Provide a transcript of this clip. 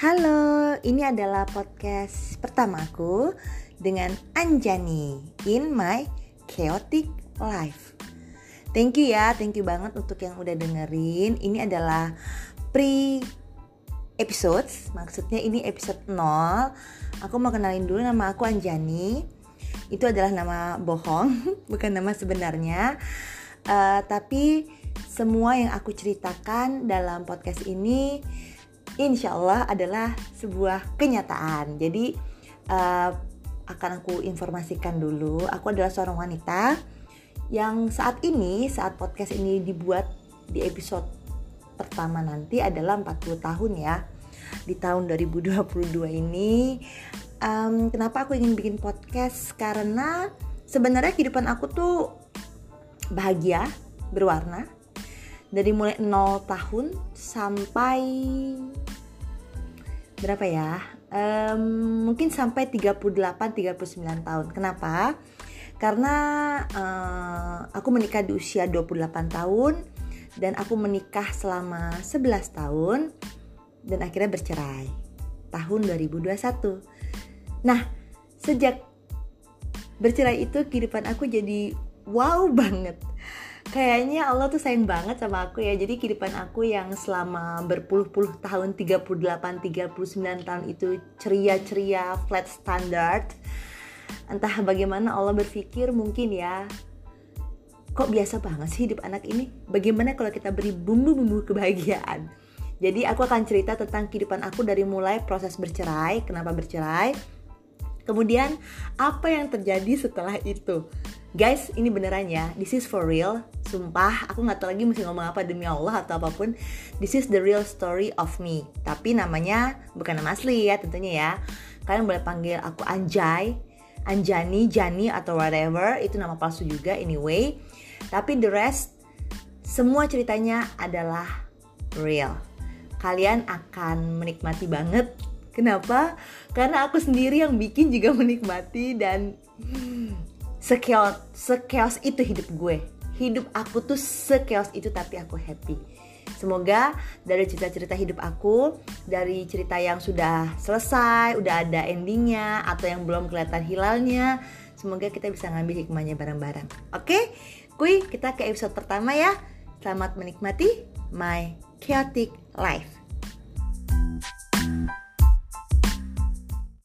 Halo, ini adalah podcast pertamaku dengan Anjani in my chaotic life. Thank you ya, thank you banget untuk yang udah dengerin. Ini adalah pre episodes, maksudnya ini episode 0. Aku mau kenalin dulu nama aku Anjani. Itu adalah nama bohong, bukan nama sebenarnya. Uh, tapi semua yang aku ceritakan dalam podcast ini insya Allah adalah sebuah kenyataan. Jadi uh, akan aku informasikan dulu, aku adalah seorang wanita yang saat ini, saat podcast ini dibuat di episode pertama nanti adalah 40 tahun ya. Di tahun 2022 ini, um, kenapa aku ingin bikin podcast? Karena sebenarnya kehidupan aku tuh bahagia, berwarna, dari mulai 0 tahun sampai berapa ya? Um, mungkin sampai 38 39 tahun. Kenapa? Karena uh, aku menikah di usia 28 tahun dan aku menikah selama 11 tahun dan akhirnya bercerai tahun 2021. Nah, sejak bercerai itu kehidupan aku jadi wow banget kayaknya Allah tuh sayang banget sama aku ya. Jadi kehidupan aku yang selama berpuluh-puluh tahun 38 39 tahun itu ceria-ceria flat standard. Entah bagaimana Allah berpikir mungkin ya kok biasa banget sih hidup anak ini? Bagaimana kalau kita beri bumbu-bumbu kebahagiaan? Jadi aku akan cerita tentang kehidupan aku dari mulai proses bercerai kenapa bercerai? Kemudian apa yang terjadi setelah itu? Guys, ini beneran ya. This is for real. Sumpah, aku nggak tahu lagi mesti ngomong apa demi Allah atau apa pun. This is the real story of me. Tapi namanya bukan nama asli ya tentunya ya. Kalian boleh panggil aku Anjay, Anjani, Jani atau whatever. Itu nama palsu juga anyway. Tapi the rest semua ceritanya adalah real. Kalian akan menikmati banget. Kenapa? Karena aku sendiri yang bikin juga menikmati dan sekeos sekeos itu hidup gue hidup aku tuh sekeos itu tapi aku happy Semoga dari cerita-cerita hidup aku, dari cerita yang sudah selesai, udah ada endingnya, atau yang belum kelihatan hilalnya, semoga kita bisa ngambil hikmahnya bareng-bareng. Oke, kui kita ke episode pertama ya. Selamat menikmati my chaotic life.